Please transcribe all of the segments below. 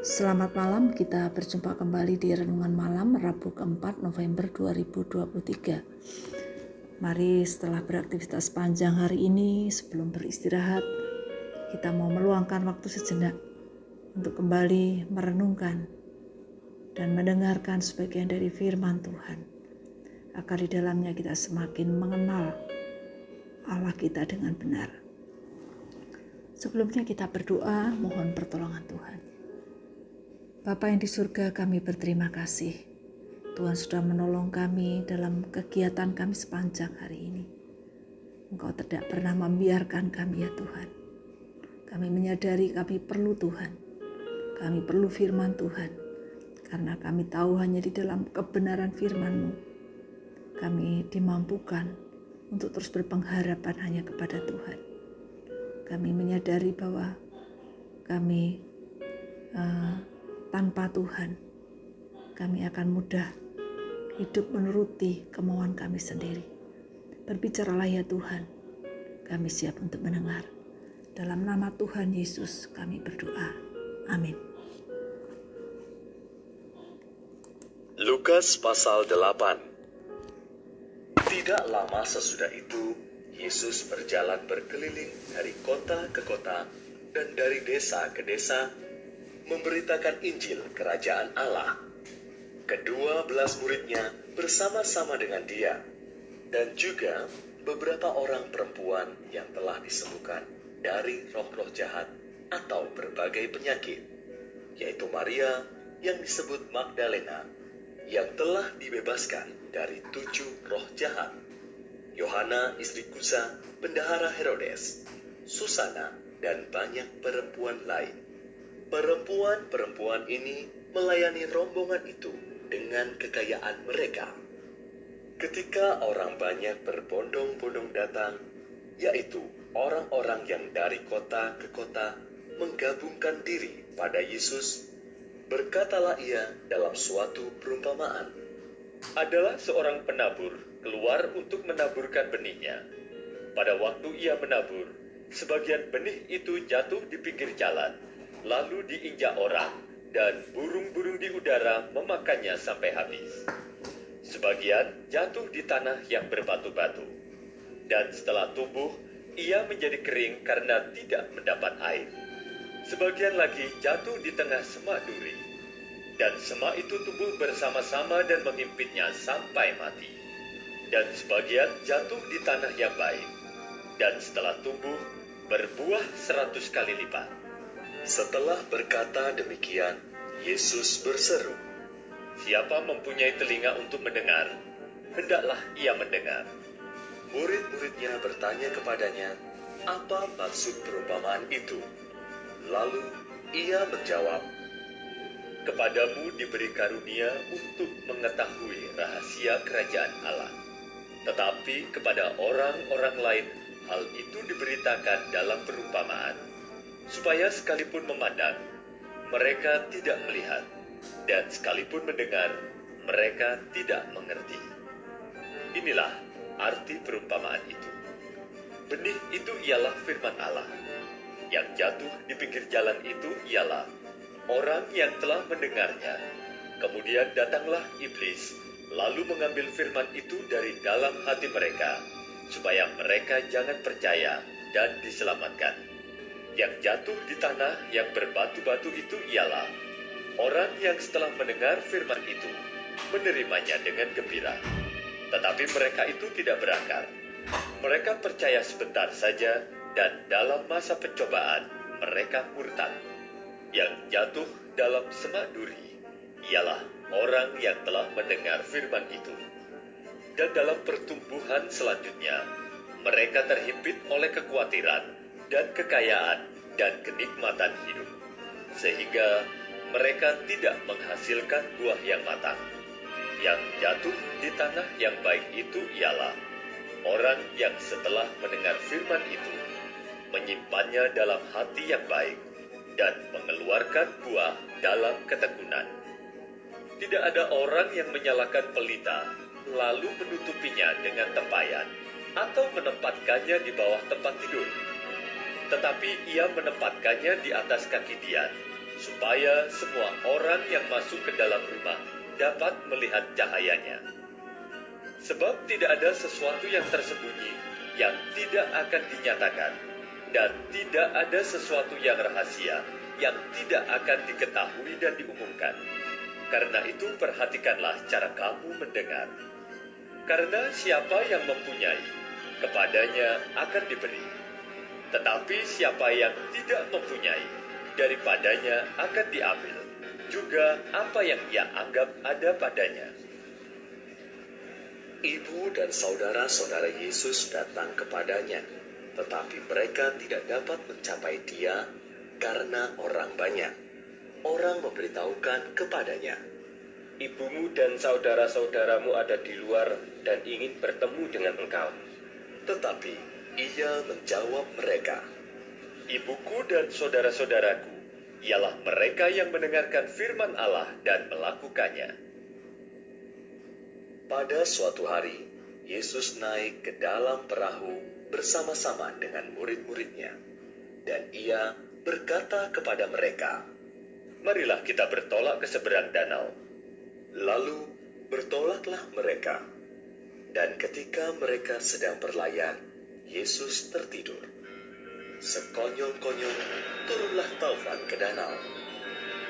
Selamat malam, kita berjumpa kembali di Renungan Malam Rabu keempat November 2023. Mari setelah beraktivitas panjang hari ini, sebelum beristirahat, kita mau meluangkan waktu sejenak untuk kembali merenungkan dan mendengarkan sebagian dari firman Tuhan, agar di dalamnya kita semakin mengenal Allah kita dengan benar. Sebelumnya kita berdoa, mohon pertolongan Tuhan. Bapa yang di surga kami berterima kasih. Tuhan sudah menolong kami dalam kegiatan kami sepanjang hari ini. Engkau tidak pernah membiarkan kami ya Tuhan. Kami menyadari kami perlu Tuhan. Kami perlu firman Tuhan. Karena kami tahu hanya di dalam kebenaran firman-Mu. Kami dimampukan untuk terus berpengharapan hanya kepada Tuhan. Kami menyadari bahwa kami uh, tanpa Tuhan, kami akan mudah hidup menuruti kemauan kami sendiri. Berbicaralah ya Tuhan, kami siap untuk mendengar. Dalam nama Tuhan Yesus kami berdoa. Amin. Lukas pasal 8 Tidak lama sesudah itu, Yesus berjalan berkeliling dari kota ke kota dan dari desa ke desa memberitakan Injil Kerajaan Allah. Kedua belas muridnya bersama-sama dengan dia, dan juga beberapa orang perempuan yang telah disembuhkan dari roh-roh jahat atau berbagai penyakit, yaitu Maria yang disebut Magdalena, yang telah dibebaskan dari tujuh roh jahat, Yohana istri Kusa, bendahara Herodes, Susana, dan banyak perempuan lain. Perempuan-perempuan ini melayani rombongan itu dengan kekayaan mereka. Ketika orang banyak berbondong-bondong datang, yaitu orang-orang yang dari kota ke kota menggabungkan diri pada Yesus, berkatalah ia dalam suatu perumpamaan. Adalah seorang penabur keluar untuk menaburkan benihnya. Pada waktu ia menabur, sebagian benih itu jatuh di pinggir jalan, lalu diinjak orang, dan burung-burung di udara memakannya sampai habis. Sebagian jatuh di tanah yang berbatu-batu, dan setelah tumbuh, ia menjadi kering karena tidak mendapat air. Sebagian lagi jatuh di tengah semak duri, dan semak itu tumbuh bersama-sama dan menghimpitnya sampai mati. Dan sebagian jatuh di tanah yang baik, dan setelah tumbuh, berbuah seratus kali lipat. Setelah berkata demikian, Yesus berseru, "Siapa mempunyai telinga untuk mendengar, hendaklah ia mendengar." Murid-muridnya bertanya kepadanya, "Apa maksud perumpamaan itu?" Lalu ia menjawab, "Kepadamu diberi karunia untuk mengetahui rahasia kerajaan Allah, tetapi kepada orang-orang lain hal itu diberitakan dalam perumpamaan." Supaya sekalipun memandang, mereka tidak melihat, dan sekalipun mendengar, mereka tidak mengerti. Inilah arti perumpamaan itu. Benih itu ialah firman Allah. Yang jatuh di pinggir jalan itu ialah orang yang telah mendengarnya. Kemudian datanglah iblis, lalu mengambil firman itu dari dalam hati mereka, supaya mereka jangan percaya dan diselamatkan. Yang jatuh di tanah yang berbatu-batu itu ialah orang yang setelah mendengar firman itu menerimanya dengan gembira. Tetapi mereka itu tidak berakar. Mereka percaya sebentar saja dan dalam masa pencobaan mereka murtad. Yang jatuh dalam semak duri ialah orang yang telah mendengar firman itu. Dan dalam pertumbuhan selanjutnya, mereka terhimpit oleh kekhawatiran dan kekayaan dan kenikmatan hidup, sehingga mereka tidak menghasilkan buah yang matang. Yang jatuh di tanah yang baik itu ialah orang yang setelah mendengar firman itu menyimpannya dalam hati yang baik dan mengeluarkan buah dalam ketekunan. Tidak ada orang yang menyalakan pelita lalu menutupinya dengan tempayan atau menempatkannya di bawah tempat tidur tetapi ia menempatkannya di atas kaki Dian, supaya semua orang yang masuk ke dalam rumah dapat melihat cahayanya. Sebab tidak ada sesuatu yang tersembunyi yang tidak akan dinyatakan, dan tidak ada sesuatu yang rahasia yang tidak akan diketahui dan diumumkan. Karena itu perhatikanlah cara kamu mendengar. Karena siapa yang mempunyai, kepadanya akan diberi. Tetapi siapa yang tidak mempunyai, daripadanya akan diambil. Juga apa yang ia anggap ada padanya. Ibu dan saudara-saudara Yesus datang kepadanya, tetapi mereka tidak dapat mencapai dia karena orang banyak. Orang memberitahukan kepadanya, Ibumu dan saudara-saudaramu ada di luar dan ingin bertemu dengan engkau. Tetapi ia menjawab mereka, Ibuku dan saudara-saudaraku ialah mereka yang mendengarkan firman Allah dan melakukannya. Pada suatu hari, Yesus naik ke dalam perahu bersama-sama dengan murid-muridnya, dan ia berkata kepada mereka, "Marilah kita bertolak ke seberang danau." Lalu bertolaklah mereka, dan ketika mereka sedang berlayar, Yesus tertidur. Sekonyong-konyong turunlah taufan ke danau,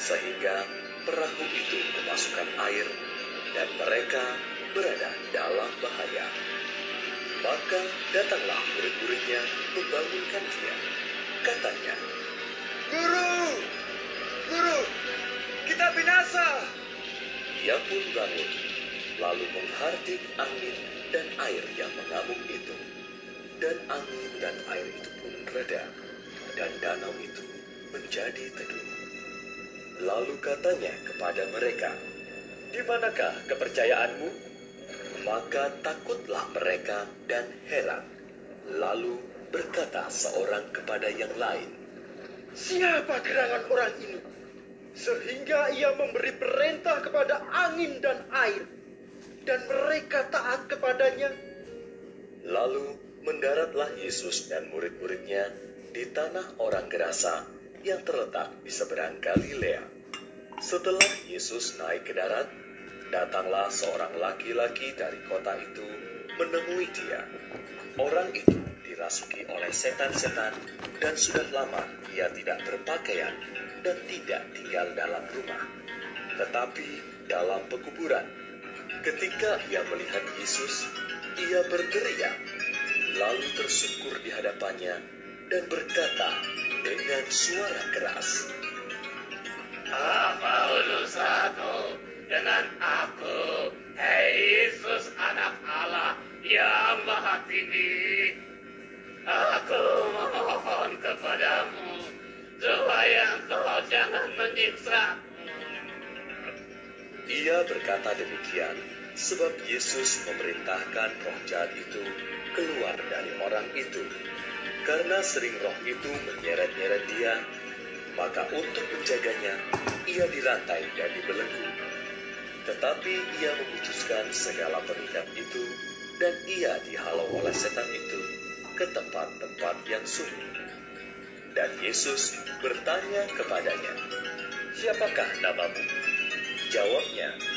sehingga perahu itu kemasukan air, dan mereka berada dalam bahaya. Maka datanglah murid-muridnya membangunkan dia. Katanya, Guru, Guru, kita binasa. Ia pun bangun, lalu menghardik angin dan air yang mengamuk itu. Dan angin dan air itu pun reda, dan danau itu menjadi teduh. Lalu katanya kepada mereka, di manakah kepercayaanmu? Maka takutlah mereka dan heran. Lalu berkata seorang kepada yang lain, Siapa gerangan orang ini? Sehingga ia memberi perintah kepada angin dan air, dan mereka taat kepadanya. Lalu mendaratlah Yesus dan murid-muridnya di tanah orang Gerasa yang terletak di seberang Galilea. Setelah Yesus naik ke darat, datanglah seorang laki-laki dari kota itu menemui dia. Orang itu dirasuki oleh setan-setan dan sudah lama ia tidak berpakaian dan tidak tinggal dalam rumah, tetapi dalam pekuburan. Ketika ia melihat Yesus, ia berteriak, lalu tersungkur di hadapannya dan berkata dengan suara keras, Apa urusanmu dengan aku, hei Yesus anak Allah yang maha tinggi? Aku memohon kepadamu supaya engkau jangan menyiksa. Ia berkata demikian sebab Yesus memerintahkan roh jahat itu keluar dari orang itu. Karena sering roh itu menyeret-nyeret dia, maka untuk menjaganya, ia dirantai dan dibelenggu. Tetapi ia memutuskan segala pengikat itu, dan ia dihalau oleh setan itu ke tempat-tempat yang sunyi. Dan Yesus bertanya kepadanya, Siapakah namamu? Jawabnya,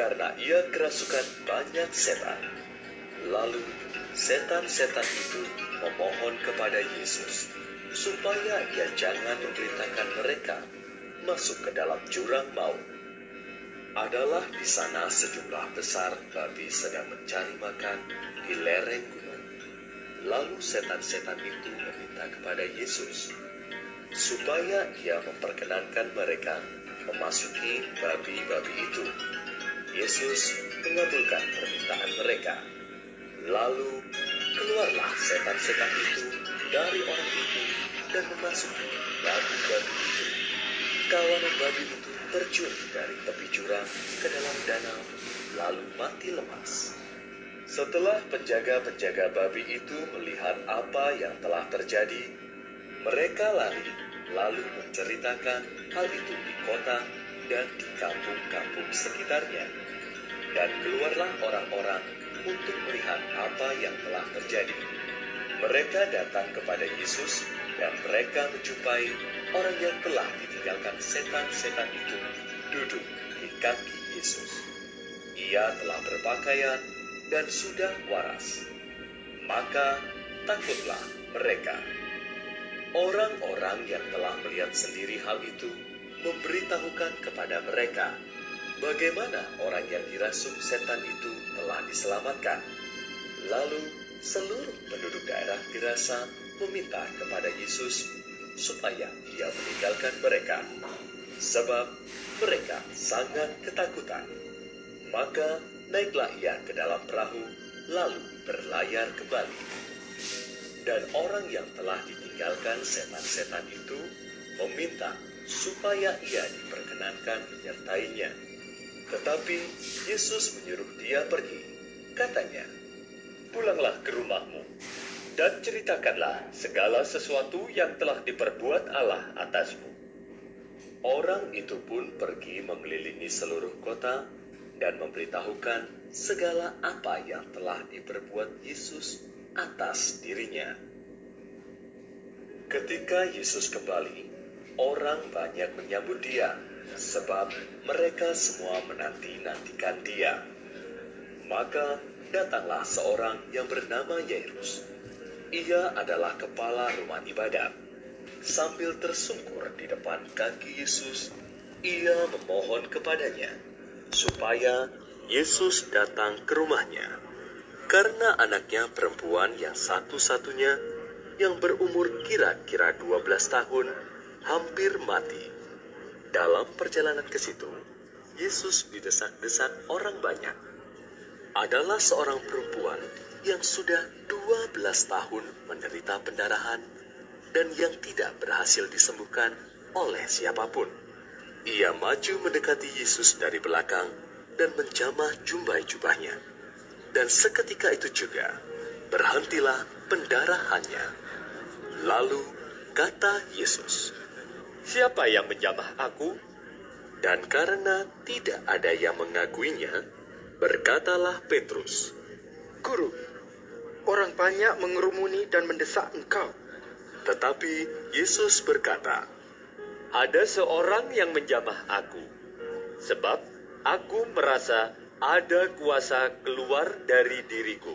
karena ia kerasukan banyak setan. Lalu setan-setan itu memohon kepada Yesus supaya ia jangan memerintahkan mereka masuk ke dalam jurang maut. Adalah di sana sejumlah besar babi sedang mencari makan di lereng gunung. Lalu setan-setan itu meminta kepada Yesus supaya ia memperkenankan mereka memasuki babi-babi itu. Yesus mengabulkan permintaan mereka. Lalu keluarlah setan-setan itu dari orang itu dan memasuki babi-babi itu. Kawan babi itu terjun dari tepi jurang ke dalam danau, lalu mati lemas. Setelah penjaga-penjaga babi itu melihat apa yang telah terjadi, mereka lari lalu menceritakan hal itu di kota dan di kampung-kampung sekitarnya. Dan keluarlah orang-orang untuk melihat apa yang telah terjadi. Mereka datang kepada Yesus dan mereka menjumpai orang yang telah ditinggalkan setan-setan itu duduk di kaki Yesus. Ia telah berpakaian dan sudah waras. Maka takutlah mereka. Orang-orang yang telah melihat sendiri hal itu memberitahukan kepada mereka bagaimana orang yang dirasuk setan itu telah diselamatkan. Lalu seluruh penduduk daerah Gerasa meminta kepada Yesus supaya ia meninggalkan mereka, sebab mereka sangat ketakutan. Maka naiklah ia ke dalam perahu, lalu berlayar kembali. Dan orang yang telah ditinggalkan setan-setan itu meminta supaya ia diperkenankan menyertainya. Tetapi Yesus menyuruh dia pergi. Katanya, Pulanglah ke rumahmu dan ceritakanlah segala sesuatu yang telah diperbuat Allah atasmu. Orang itu pun pergi mengelilingi seluruh kota dan memberitahukan segala apa yang telah diperbuat Yesus atas dirinya. Ketika Yesus kembali, orang banyak menyambut dia sebab mereka semua menanti-nantikan dia. Maka datanglah seorang yang bernama Yairus. Ia adalah kepala rumah ibadat. Sambil tersungkur di depan kaki Yesus, ia memohon kepadanya supaya Yesus datang ke rumahnya. Karena anaknya perempuan yang satu-satunya yang berumur kira-kira 12 tahun hampir mati. Dalam perjalanan ke situ, Yesus didesak-desak orang banyak. Adalah seorang perempuan yang sudah 12 tahun menderita pendarahan dan yang tidak berhasil disembuhkan oleh siapa pun. Ia maju mendekati Yesus dari belakang dan menjamah jumbai jubahnya. Dan seketika itu juga berhentilah pendarahannya. Lalu kata Yesus, Siapa yang menjamah aku? dan karena tidak ada yang mengakuinya, berkatalah Petrus, Guru, orang banyak mengerumuni dan mendesak engkau. tetapi Yesus berkata, Ada seorang yang menjamah aku, sebab aku merasa ada kuasa keluar dari diriku.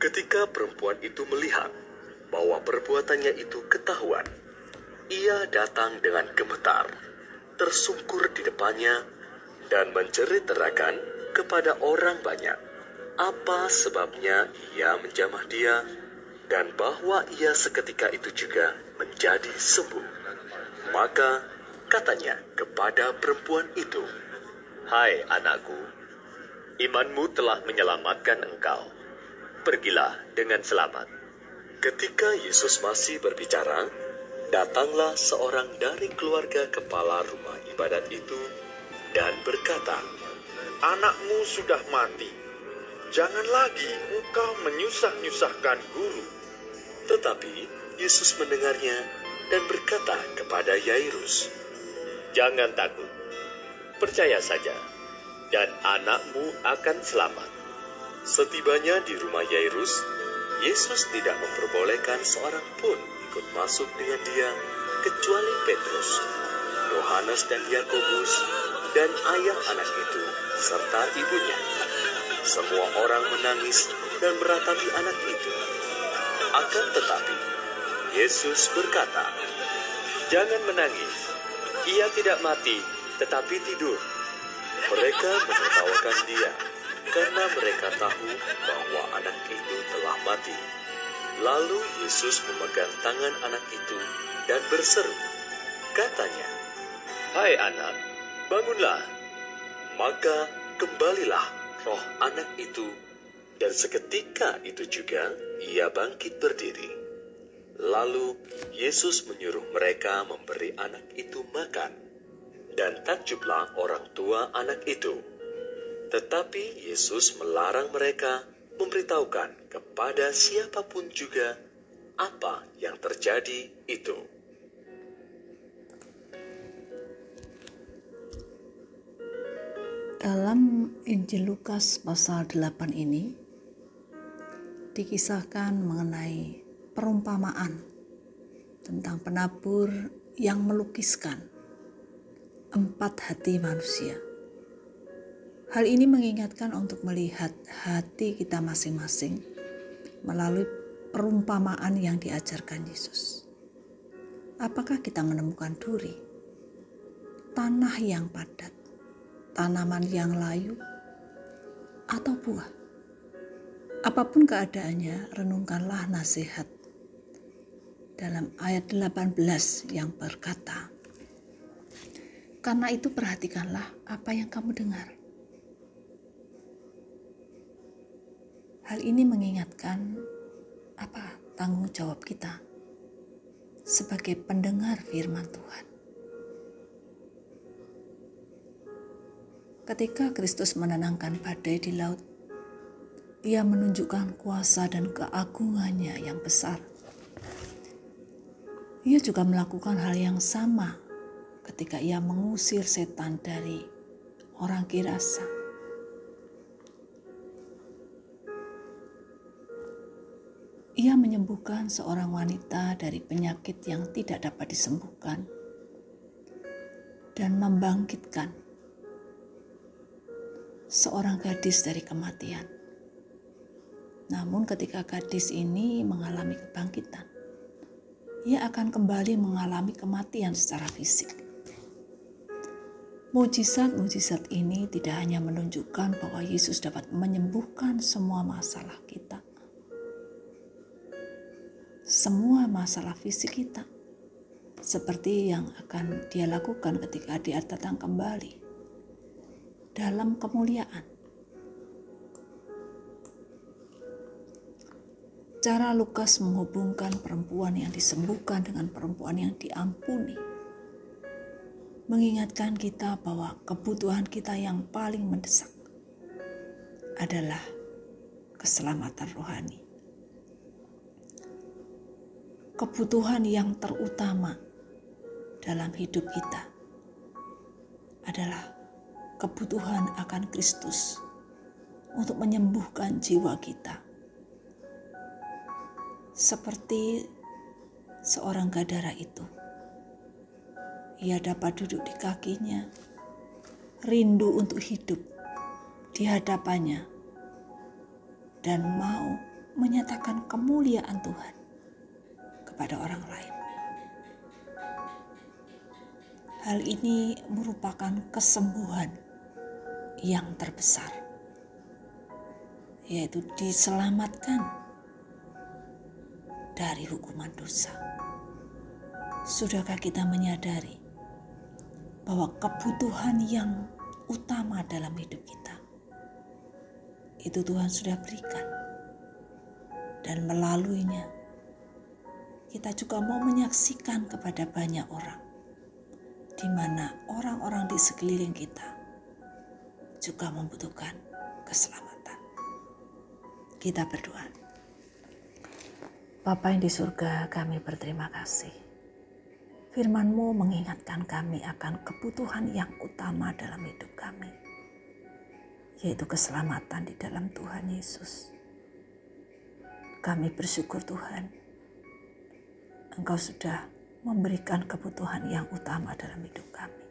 Ketika perempuan itu melihat bahwa perbuatannya itu ketahuan, ia datang dengan gemetar, tersungkur di depannya, dan menceritakan kepada orang banyak apa sebabnya ia menjamah dia, dan bahwa ia seketika itu juga menjadi sembuh. Maka katanya kepada perempuan itu, Hai anakku, imanmu telah menyelamatkan engkau. Pergilah dengan selamat. Ketika Yesus masih berbicara, datanglah seorang dari keluarga kepala rumah ibadat itu dan berkata, Anakmu sudah mati. Jangan lagi engkau menyusah-nyusahkan guru. Tetapi Yesus mendengarnya dan berkata kepada Yairus, Jangan takut, percaya saja, dan anakmu akan selamat. Setibanya di rumah Yairus, Yesus tidak memperbolehkan seorang pun ikut masuk dengan dia kecuali Petrus, Yohanes dan Yakobus, dan ayah anak itu serta ibunya. Semua orang menangis dan meratapi anak itu. Akan tetapi, Yesus berkata, Jangan menangis, ia tidak mati, tetapi tidur. Mereka menertawakan dia karena mereka tahu bahwa anak itu telah mati. Lalu Yesus memegang tangan anak itu dan berseru. Katanya, Hai anak, bangunlah. maka kembalilah roh anak itu dan seketika itu juga ia bangkit berdiri. Lalu Yesus menyuruh mereka memberi anak itu makan. Dan takjublah orang tua anak itu. Tetapi Yesus melarang mereka memberitahukan kepada siapa pun juga apa yang terjadi itu. Dalam Injil Lukas pasal 8 ini dikisahkan mengenai perumpamaan tentang penabur yang melukiskan empat hati manusia. Hal ini mengingatkan untuk melihat hati kita masing-masing melalui perumpamaan yang diajarkan Yesus. Apakah kita menemukan duri, tanah yang padat, tanaman yang layu, atau buah? Apa pun keadaannya, renungkanlah nasihat dalam ayat 18 yang berkata, Karena itu perhatikanlah apa yang kamu dengar. Hal ini mengingatkan apa tanggung jawab kita sebagai pendengar firman Tuhan. Ketika Kristus menenangkan badai di laut, ia menunjukkan kuasa dan keagungannya yang besar. Ia juga melakukan hal yang sama ketika ia mengusir setan dari orang Kirasa. Ia menyembuhkan seorang wanita dari penyakit yang tidak dapat disembuhkan dan membangkitkan seorang gadis dari kematian. Namun, ketika gadis ini mengalami kebangkitan, ia akan kembali mengalami kematian secara fisik. Mujizat-mujizat ini tidak hanya menunjukkan bahwa Yesus dapat menyembuhkan semua masalah kita, semua masalah fisik kita, seperti yang akan Dia lakukan ketika Dia datang kembali dalam kemuliaan. Cara Lukas menghubungkan perempuan yang disembuhkan dengan perempuan yang diampuni mengingatkan kita bahwa kebutuhan kita yang paling mendesak adalah keselamatan rohani kebutuhan yang terutama dalam hidup kita adalah kebutuhan akan Kristus untuk menyembuhkan jiwa kita. Seperti seorang gadara itu. Ia dapat duduk di kakinya, rindu untuk hidup di hadapannya, dan mau menyatakan kemuliaan Tuhan kepada orang lain. Hal ini merupakan kesembuhan yang terbesar, yaitu diselamatkan dari hukuman dosa. Sudahkah kita menyadari bahwa kebutuhan yang utama dalam hidup kita itu Tuhan sudah berikan, dan melaluinya kita juga mau menyaksikan kepada banyak orang, di mana orang-orang di sekeliling kita juga membutuhkan keselamatan. Kita berdoa. Bapa yang di surga, kami berterima kasih. Firman-Mu mengingatkan kami akan kebutuhan yang utama dalam hidup kami, yaitu keselamatan di dalam Tuhan Yesus. Kami bersyukur Tuhan, Engkau sudah memberikan kebutuhan yang utama dalam hidup kami.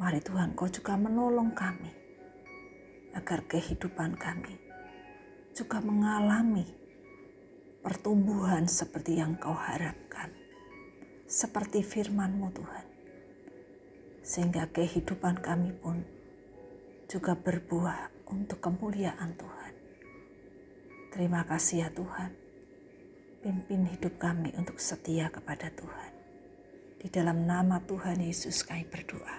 Mari Tuhan, Kau juga menolong kami agar kehidupan kami juga mengalami pertumbuhan seperti yang Kau harapkan, seperti firman-Mu Tuhan. Sehingga kehidupan kami pun juga berbuah untuk kemuliaan Tuhan. Terima kasih ya Tuhan pimpin hidup kami untuk setia kepada Tuhan. Di dalam nama Tuhan Yesus kami berdoa.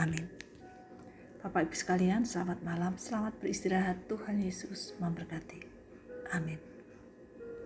Amin. Bapak Ibu sekalian, selamat malam, selamat beristirahat. Tuhan Yesus memberkati. Amin.